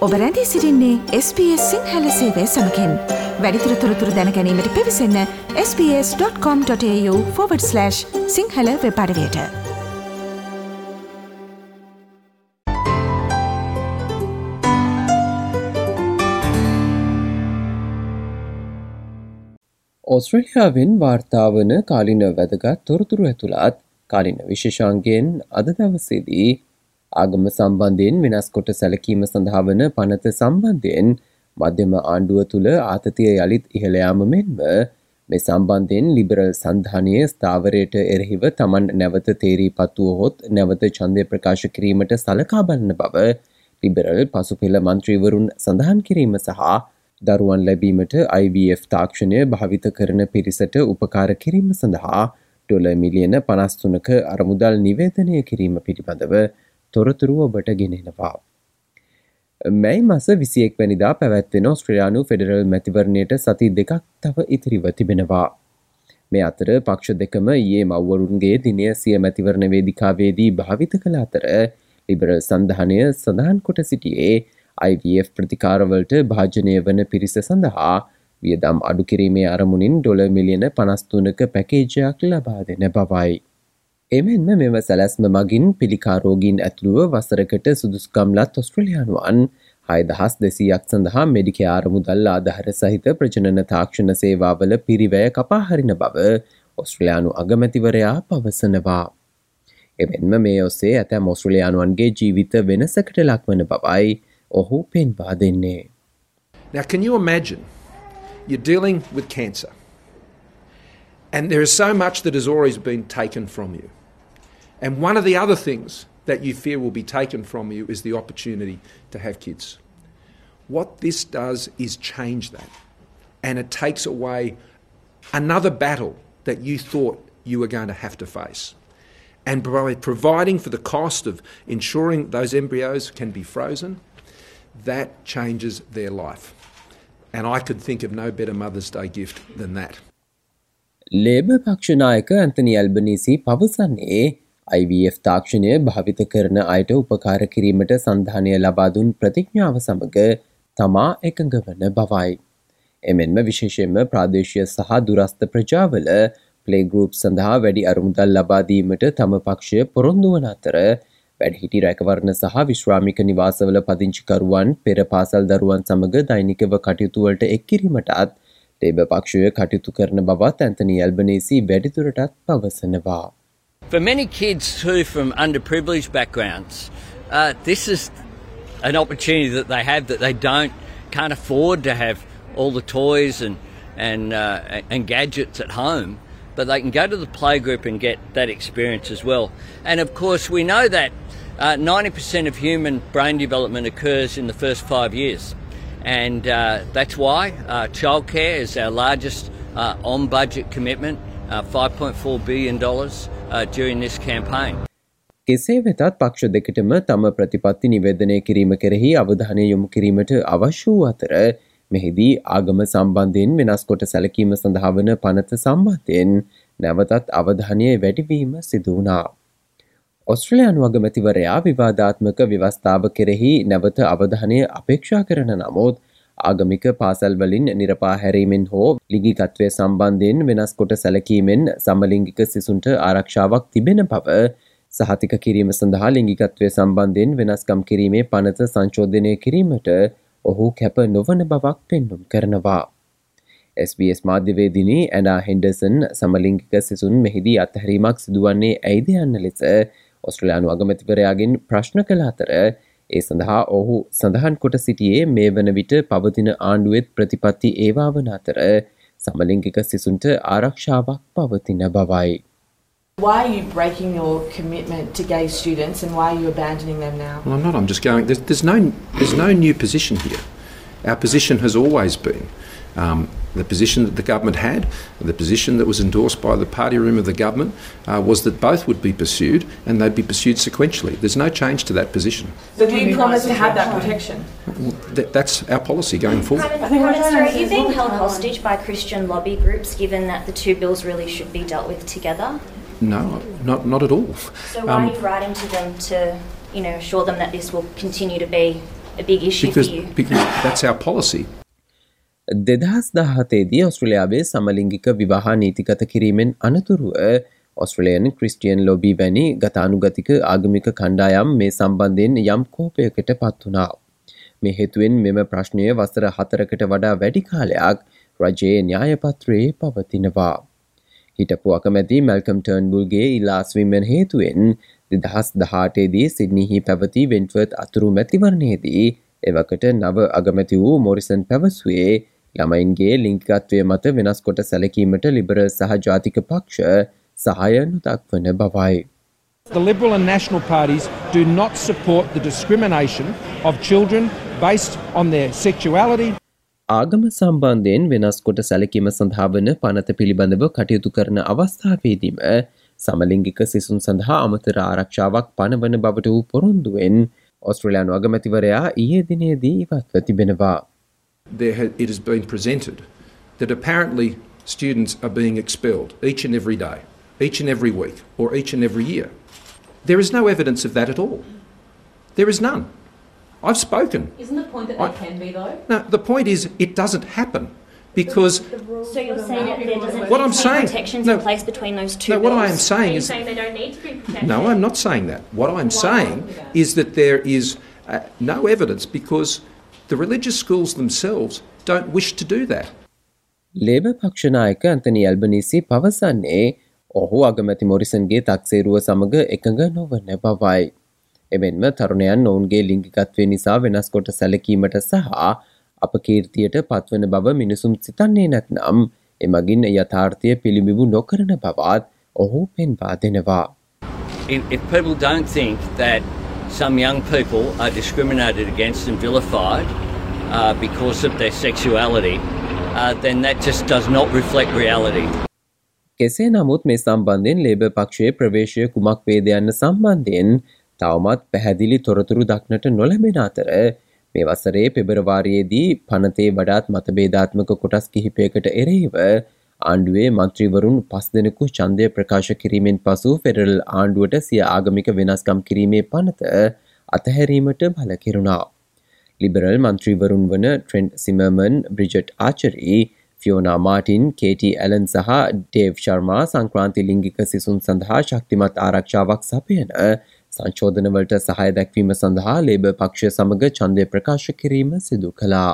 ඔබ රැඳී සිරින්නේ SBS සිංහල සේවය සමකෙන්. වැඩිතුර තොරතුර දැනැනීමට පිවිසන්න ps.com.ta/ සිංහල වෙපඩවයට ඔස්ට්‍රලියාවෙන් වාර්තාාවන කාලින වැදගත් තොරතුරු ඇතුළත් කාලින විශේෂාන්ගෙන් අද දවසේදී ආගම සම්බන්ධයෙන් වෙනස් කොට සැලකීම සඳහා වන පනත සම්බන්ධයෙන් මධ්‍යම ආණ්ඩුව තුළ ආතතිය යළිත් ඉහළයාම මෙන්ම මේ සම්බන්ධයෙන් ලිබරල් සන්ධානය ස්ථාවරයට එරහිව තමන් නැවත තේරී පත්තුවහොත් නැවත චන්දය ප්‍රකාශ කිරීමට සලකා බලන්න බව ලිබරල් පසු පෙළ මන්ත්‍රීවරුන් සඳහන් කිරීම සහ දරුවන් ලැබීමට IVF තාක්ෂණය භාවිත කරන පිරිසට උපකාර කිරීම සඳහා ඩොල මිලියන පනස්තුනක අරමුදල් නිවේදනය කිරීම පිළිබඳව තොරතුරුව ඔබට ගෙනෙනවා. මැයි මස විසියෙක් වැනිදා පැවැත්වෙන ඔස්ට්‍රලයානු ෆෙඩරල් මැතිවරණයට සති දෙකක් තව ඉතිරිව තිබෙනවා. මේ අතර පක්ෂ දෙකම ඒ මව්වරුන්ගේ දිනය සිය මැතිවරණ වේදිකාවේදී භාවිත කළ අතර ලිබරල් සඳහනය සඳහන් කොට සිටියේ IVF ප්‍රතිකාරවලට භාජනය වන පිරිස සඳහා වියදම් අඩුකිරීමේ අරමුණින් ඩොල මිලියන පනස්තුනක පැකේජයක් ලබා දෙන බවයි. එමෙන්ම මෙම සැලැස්ම මගින් පිළිකාරෝගීන් ඇතුළුව වසරකට සුදුස්කම්ලත් ඔස්ට්‍රලයානුවන් හයදහස් දෙසීයක් සඳහා මෙඩික ආරමුදල් ආදහර සහිත ප්‍රජනන තාක්ෂණ සේවාවල පිරිවැය කපාහරින බව ඔස්ට්‍රලයානු අගමැතිවරයා පවසනවා. එමෙන්ම මේ ඔස්සේ ඇතැ මොස්ට්‍රලයානුවන්ගේ ජීවිත වෙනසකට ලක්වන බවයි ඔහු පෙන්වා දෙන්නේ. Now, can you imagine you're dealing with cancer and there is so much that has always been taken from you? And one of the other things that you fear will be taken from you is the opportunity to have kids. What this does is change that. And it takes away another battle that you thought you were going to have to face. And by providing for the cost of ensuring those embryos can be frozen, that changes their life. And I could think of no better Mother's Day gift than that. Labor පක්ෂනායක Anthony Albanese පවසන්නේ IVF තාක්ෂණය භාවිත කරන අයට උපකාර කිරීමට සන්ධානය ලබාදුන් ප්‍රතිඥාව සමඟ තමා එකඟ වන බවයි. එමෙන්ම විශේෂයෙන්ම ප්‍රාදේශය සහ දුරස්ථ ප්‍රජාවල පලේගරුප් සඳහා වැඩි අරුමුදල් ලබාදීමට තම පක්ෂය පොරොන්දුවන අතර වැඩහිටි රැකවරණ සහ විශ්‍රාමික නිවාසවල පදිංචිකරුවන් පෙර පාසල් දරුවන් සමඟ දෛනිකව කටයුතුවලට එක්කිරීමටත් ලේබ පක්ෂය කටයුතු කරන බවත් ඇන්තනි ඇල්බනේසි වැඩිතුරටත් පවසනවා. For many kids too from underprivileged backgrounds, uh, this is an opportunity that they have that they don't can't afford to have all the toys and and uh, and gadgets at home, but they can go to the playgroup and get that experience as well. And of course, we know that uh, 90% of human brain development occurs in the first five years, and uh, that's why uh, childcare is our largest uh, on-budget commitment, uh, 5.4 billion dollars uh, during this campaign. කෙසේ වෙතත් පක්ෂ දෙකටම තම ප්‍රතිපත්ති නිවේදනය කිරීම කෙරෙහි අවධානය යොමු කිරීමට අවශ්‍ය වූ අතර මෙහිදී ආගම සම්බන්ධයෙන් වෙනස් කොට සැලකීම සඳහා වන පනත සම්බන්ධයෙන් නැවතත් අවධානය වැඩිවීම සිදුවනා. ඔස්ට්‍රලයානු අගමැතිවරයා විවාධාත්මක ව්‍යවස්ථාව කෙරෙහි නැවත අවධානය අපේක්ෂා කරන නමුත් ආගමික පාසල්වලින් නිරපා හැරීමෙන් හෝ ලිගිකත්වය සම්බන්ධයෙන් වෙනස් කොට සැලකීමෙන් සමලිංගික සිසුන්ට ආරක්ෂාවක් තිබෙන බව සහතික කිරීම සඳහා ලිංගිකත්වය සම්බන්ධයෙන් වෙනස්කම් කිරීමේ පනත සංචෝධනය කිරීමට ඔහු කැප නොවන බවක් පෙන්නුම් කරනවා. SBS මාධ්‍යවේදිනී ඇනා හෙන්ඩසන් සමලිංගික සිසුන් මෙහිදී අත්හැරීමක් සිදුවන්නේ ඇයිද යන්න ලෙස ඔස්ට්‍රලයානු අගමැතිවරයාගෙන් ප්‍රශ්න කළ අතර ඒ සඳහා ඔහු සඳහන් කොට සිටියේ මේ වන විට පවතින ආණ්ඩුවෙත් ප්‍රතිපත්ති ඒවා වන අතර සමලිංගික සිසුන්ට ආරක්ෂාවක් පවතින බවයි. Why are you breaking your commitment to gay students and why are you abandoning them now? Well, I'm not. I'm just going. There's, there's no. There's no new position here. Our position has always been um, the position that the government had, the position that was endorsed by the party room of the government, uh, was that both would be pursued and they'd be pursued sequentially. There's no change to that position. So do you promise to have that protection? Well, that, that's our policy going forward. Prime Minister, are you being held hostage by Christian lobby groups given that the two bills really should be dealt with together? No, not not at all. So why are you writing to them to, you know, assure them that this will continue to be a big issue because, for you? because that's our policy. දෙදහස් දහතේදී ඔස්ට්‍රලයාාවේ සමලිංගික විවාහා නීතිගත කිරීමෙන් අනතුරුව Australian Christian ලොබී වැනි ගතානුගතික ආගමික කණ්ඩායම් මේ සම්බන්ධයෙන් යම් කෝපයකට පත් වනා. මේ හේතුවෙන් මෙම ප්‍රශ්නය වසර හතරකට වඩා වැඩි කාලයක් රජයේ න්‍යායපත්‍රයේ පවතිනවා. හිටපු අකමැති මැල්කම් ටර්න්බුල්ගේ ඉල්ලාස්වීමෙන් හේතුවෙන් දෙදහස් දහටේදී සිද්නිහි පැවති වෙන්ටවර්ත් අතුරු මැතිවරණයේදී එවකට නව අගමැති වූ මොරිසන් පැවසුවේ ළමයින්ගේ ලිංකිකත්වය මත වෙනස් කොට සැලකීමට ලිබරල් සහ ජාතික පක්ෂ සහය නොදක්වන බවයි. The Liberal and National parties do not support the discrimination of children based on their sexuality, ආගම සම්බන්ධයෙන් වෙනස් කොට සැලකීම සඳහා වන පනත පිළිබඳව කටයුතු කරන අවස්ථාවේදීම සමලිංගික සිසුන් සඳහා අමතර ආරක්ෂාවක් පනවන බවට වූ පොරොන්දුවෙන් ඔස්ට්‍රලයානු අගමැතිවරයා ඊයේ දිනේදී ඉවත්ව තිබෙනවා. There ha- it has been presented that apparently students are being expelled each and every day, each and every week, or each and every year. There is no evidence of that at all. There is none. I've spoken. Isn't the point that I- they can be though? No, the point is it doesn't happen because So you're saying that there doesn't What I'm saying- protections no. in place between those two no, what I am saying is saying they don't need to be protected? no, I'm not saying that. What I'm saying is that there is uh, no evidence because the religious schools themselves don't wish to do that. Labour පක්ෂනායක Anthony Albanese පවසන්නේ ඔහු අගමැති මොරිසන්ගේ තක්සේරුව සමඟ එකඟ නොවන බවයි. එමෙන්ම තරුණයන් ඔවුන්ගේ ලිංගිකත්වය නිසා වෙනස් කොට සැලකීමට සහ අප කීර්තියට පත්වන බව මිනිසුම් සිතන්නේ නැත්නම් එමගින් යථාර්ථය පිළිබිබු නොකරන බවත් ඔහු පෙන්වා දෙනවා. If, if people don't think that some young people are discriminated against and vilified uh, because of their sexuality, uh, then that just does not reflect reality. කෙසේ නමුත් මේ සම්බන්ධයෙන් ලේබ පක්ෂයේ ප්‍රවේශය කුමක් වේද යන්න සම්බන්ධයෙන් තවමත් පැහැදිලි තොරතුරු දක්නට නොලැබෙන අතර මේ වසරේ පෙබරවාරයේදී පනතේ වඩාත් මතබේධාත්මක කොටස් කිහිපයකට එරෙහිව ආණ්ඩුවේ මන්ත්‍රීවරුන් පස් දෙනෙකු චන්දය ප්‍රකාශ කිරීමෙන් පසු ෆෙරල් ආණ්ඩුවට සිය ආගමික වෙනස්කම් කිරීමේ පනත අතහැරීමට බලකිරුණා. ලිබරල් මන්ත්‍රීවරුන් වන Trent Zimmerman Bridget Archer Fiona Martin Katie Allen සහ ඩේව් ශර්මා සංක්‍රාන්ති ලිංගික සිසුන් සඳහා ශක්තිමත් ආරක්ෂාවක් සපයන සංශෝධනවලට සහය දැක්වීම සඳහා ලේබ පක්ෂ සමඟ චන්දය ප්‍රකාශ කිරීම සිදු කළා.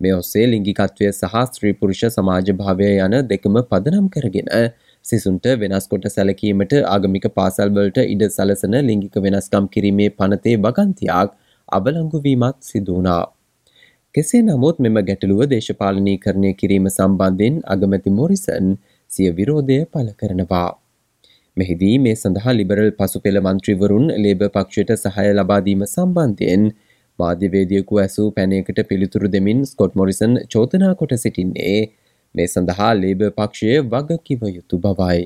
මේ ඔස්සේ ලිංගිකත්වය සහ ස්ත්‍රීපුරුෂ සමාජ භාවය යන දෙකම පදනම් කරගෙන සිසුන්ට වෙනස්කොට සැලකීමට ආගමික පාසල්වලට ඉඩ සලසන ලිංගික වෙනස්කම් කිරීමේ පනතේ වගන්තියක් අබලංගුවීමත් සිදුවනා. කෙසේ නමුත් මෙම ගැටලුව දේශපාලනී කරණය කිරීම සම්බන්ධයෙන් අගමැති මොරිසන් සිය විරෝධය පල කරනවා. මෙහිදී මේ සඳහා ලිබරල් පසු පෙළ මන්ත්‍රීවරුන් ලේබ පක්ෂයට සහය ලබාදීම සම්බන්ධයෙන් මාධ්‍යවේදියකු ඇසූ පැනයකට පිළිතුරු දෙමින් ස්කොට් මොරිසන් චෝතනා කොට සිටින්නේ මේ සඳහා ලේබ පක්ෂය වගකිව යුතු බවයි.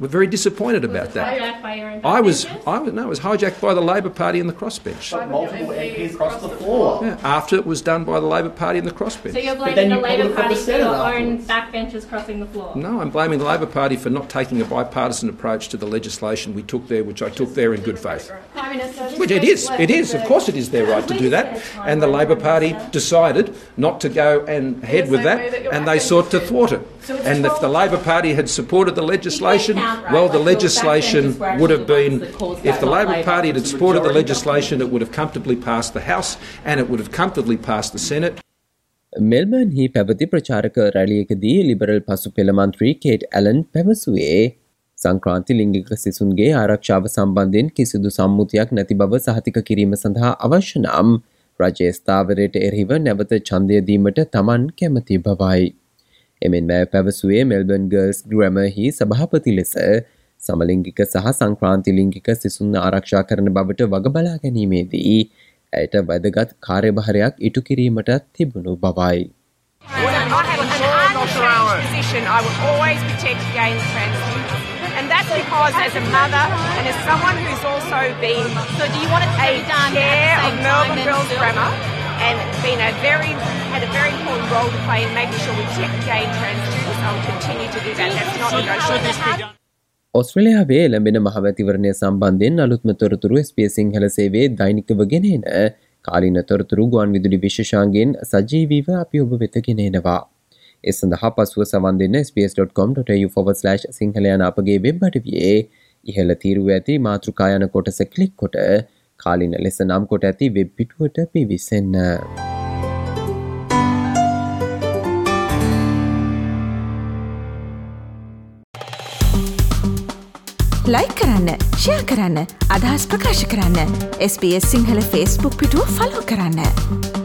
We're very disappointed about that. Hijacked by your own I was, backbenchers? I was, no, it was hijacked by the Labor Party and the crossbench. multiple MPs across the floor. Yeah, after it was done by the Labor Party and the crossbench. So you're then blaming you the Labor probably put Party the for Senate your own afterwards. backbenchers crossing the floor? No, I'm blaming the Labor Party for not taking a bipartisan approach to the legislation we took there, which I took there in good faith. Prime Minister, Which it is, it is, of course it is their right to do that. And the Labor Party decided not to go and ahead with that, and they sought to thwart it. And if the Labor Party had supported the legislation, well, the legislation would have been, if the Labor Party had supported the legislation, it would have comfortably passed the House and it would have comfortably passed the Senate. මෙල්බර්න්හි පැවති ප්‍රචාරක රැලියකදී liberal පසු පෙළ මන්ත්‍රී Kate Allan පැවසුවේ සංක්‍රාන්ති ලිංගික සිසුන්ගේ ආරක්ෂාව සම්බන්ධයෙන් කිසිදු සම්මුතියක් නැති බව සහතික කිරීම සඳහා අවශ්‍ය නම් රජේස්ථාවරයට එරහිව නැවත චන්දයදීමට තමන් කැමති බවයි. එමෙන් මෑ පැවසුවේ මෙල්බන් ගර්ස් ග්‍රමහි සභාපති ලෙස සමලිංගික සහ සංක්‍රාන්ති ලිංගික සිසුන් ආරක්ෂා කරන බවට වගබලා ගැනීමේදී ඇයට වැදගත් කාර්යභාරයක් ඉටු කිරීමට තිබුණු බවයි. I have an unchanged position. I will always protect gay and trans people. And that's because as a mother and as someone who's also been So do you want it to a be done chair of Melbourne Girls? Grammar and been a very had a very important role to play in making sure we protect gay and trans students, I will continue to do that. That's not negotiable. ඔස්ට්‍රලයාාවේ ලැබෙන මහවැතිවරණය සම්බන්ධයෙන් අලුත්ම තොරතුරු ස්පේ සිංහල සේවේ දෛනිකව ගෙනෙන කාලින තොරතුරු ගුවන් විදුලි විශෂාන්ගෙන් සජීවීව අපි ඔබ වෙතගෙන එනවා. එ සඳහා පසුව සවන් දෙන්න ps.com.tu/ සිංහලයන අපගේ වෙබ් අඩවියේ ඉහළ තීරුව ඇති මාතෘකායන කොටස කලික් කොට කාලින ලෙස නම් කොට ඇති වෙබ් පිටුවට පිවිසන්න. ලයි කරන්න ෂයා කරන්න අදහස් ප්‍රකාශ කරන්න SBS සිංහල ෆස්බුක් පිටුව ෆලෝ කරන්න.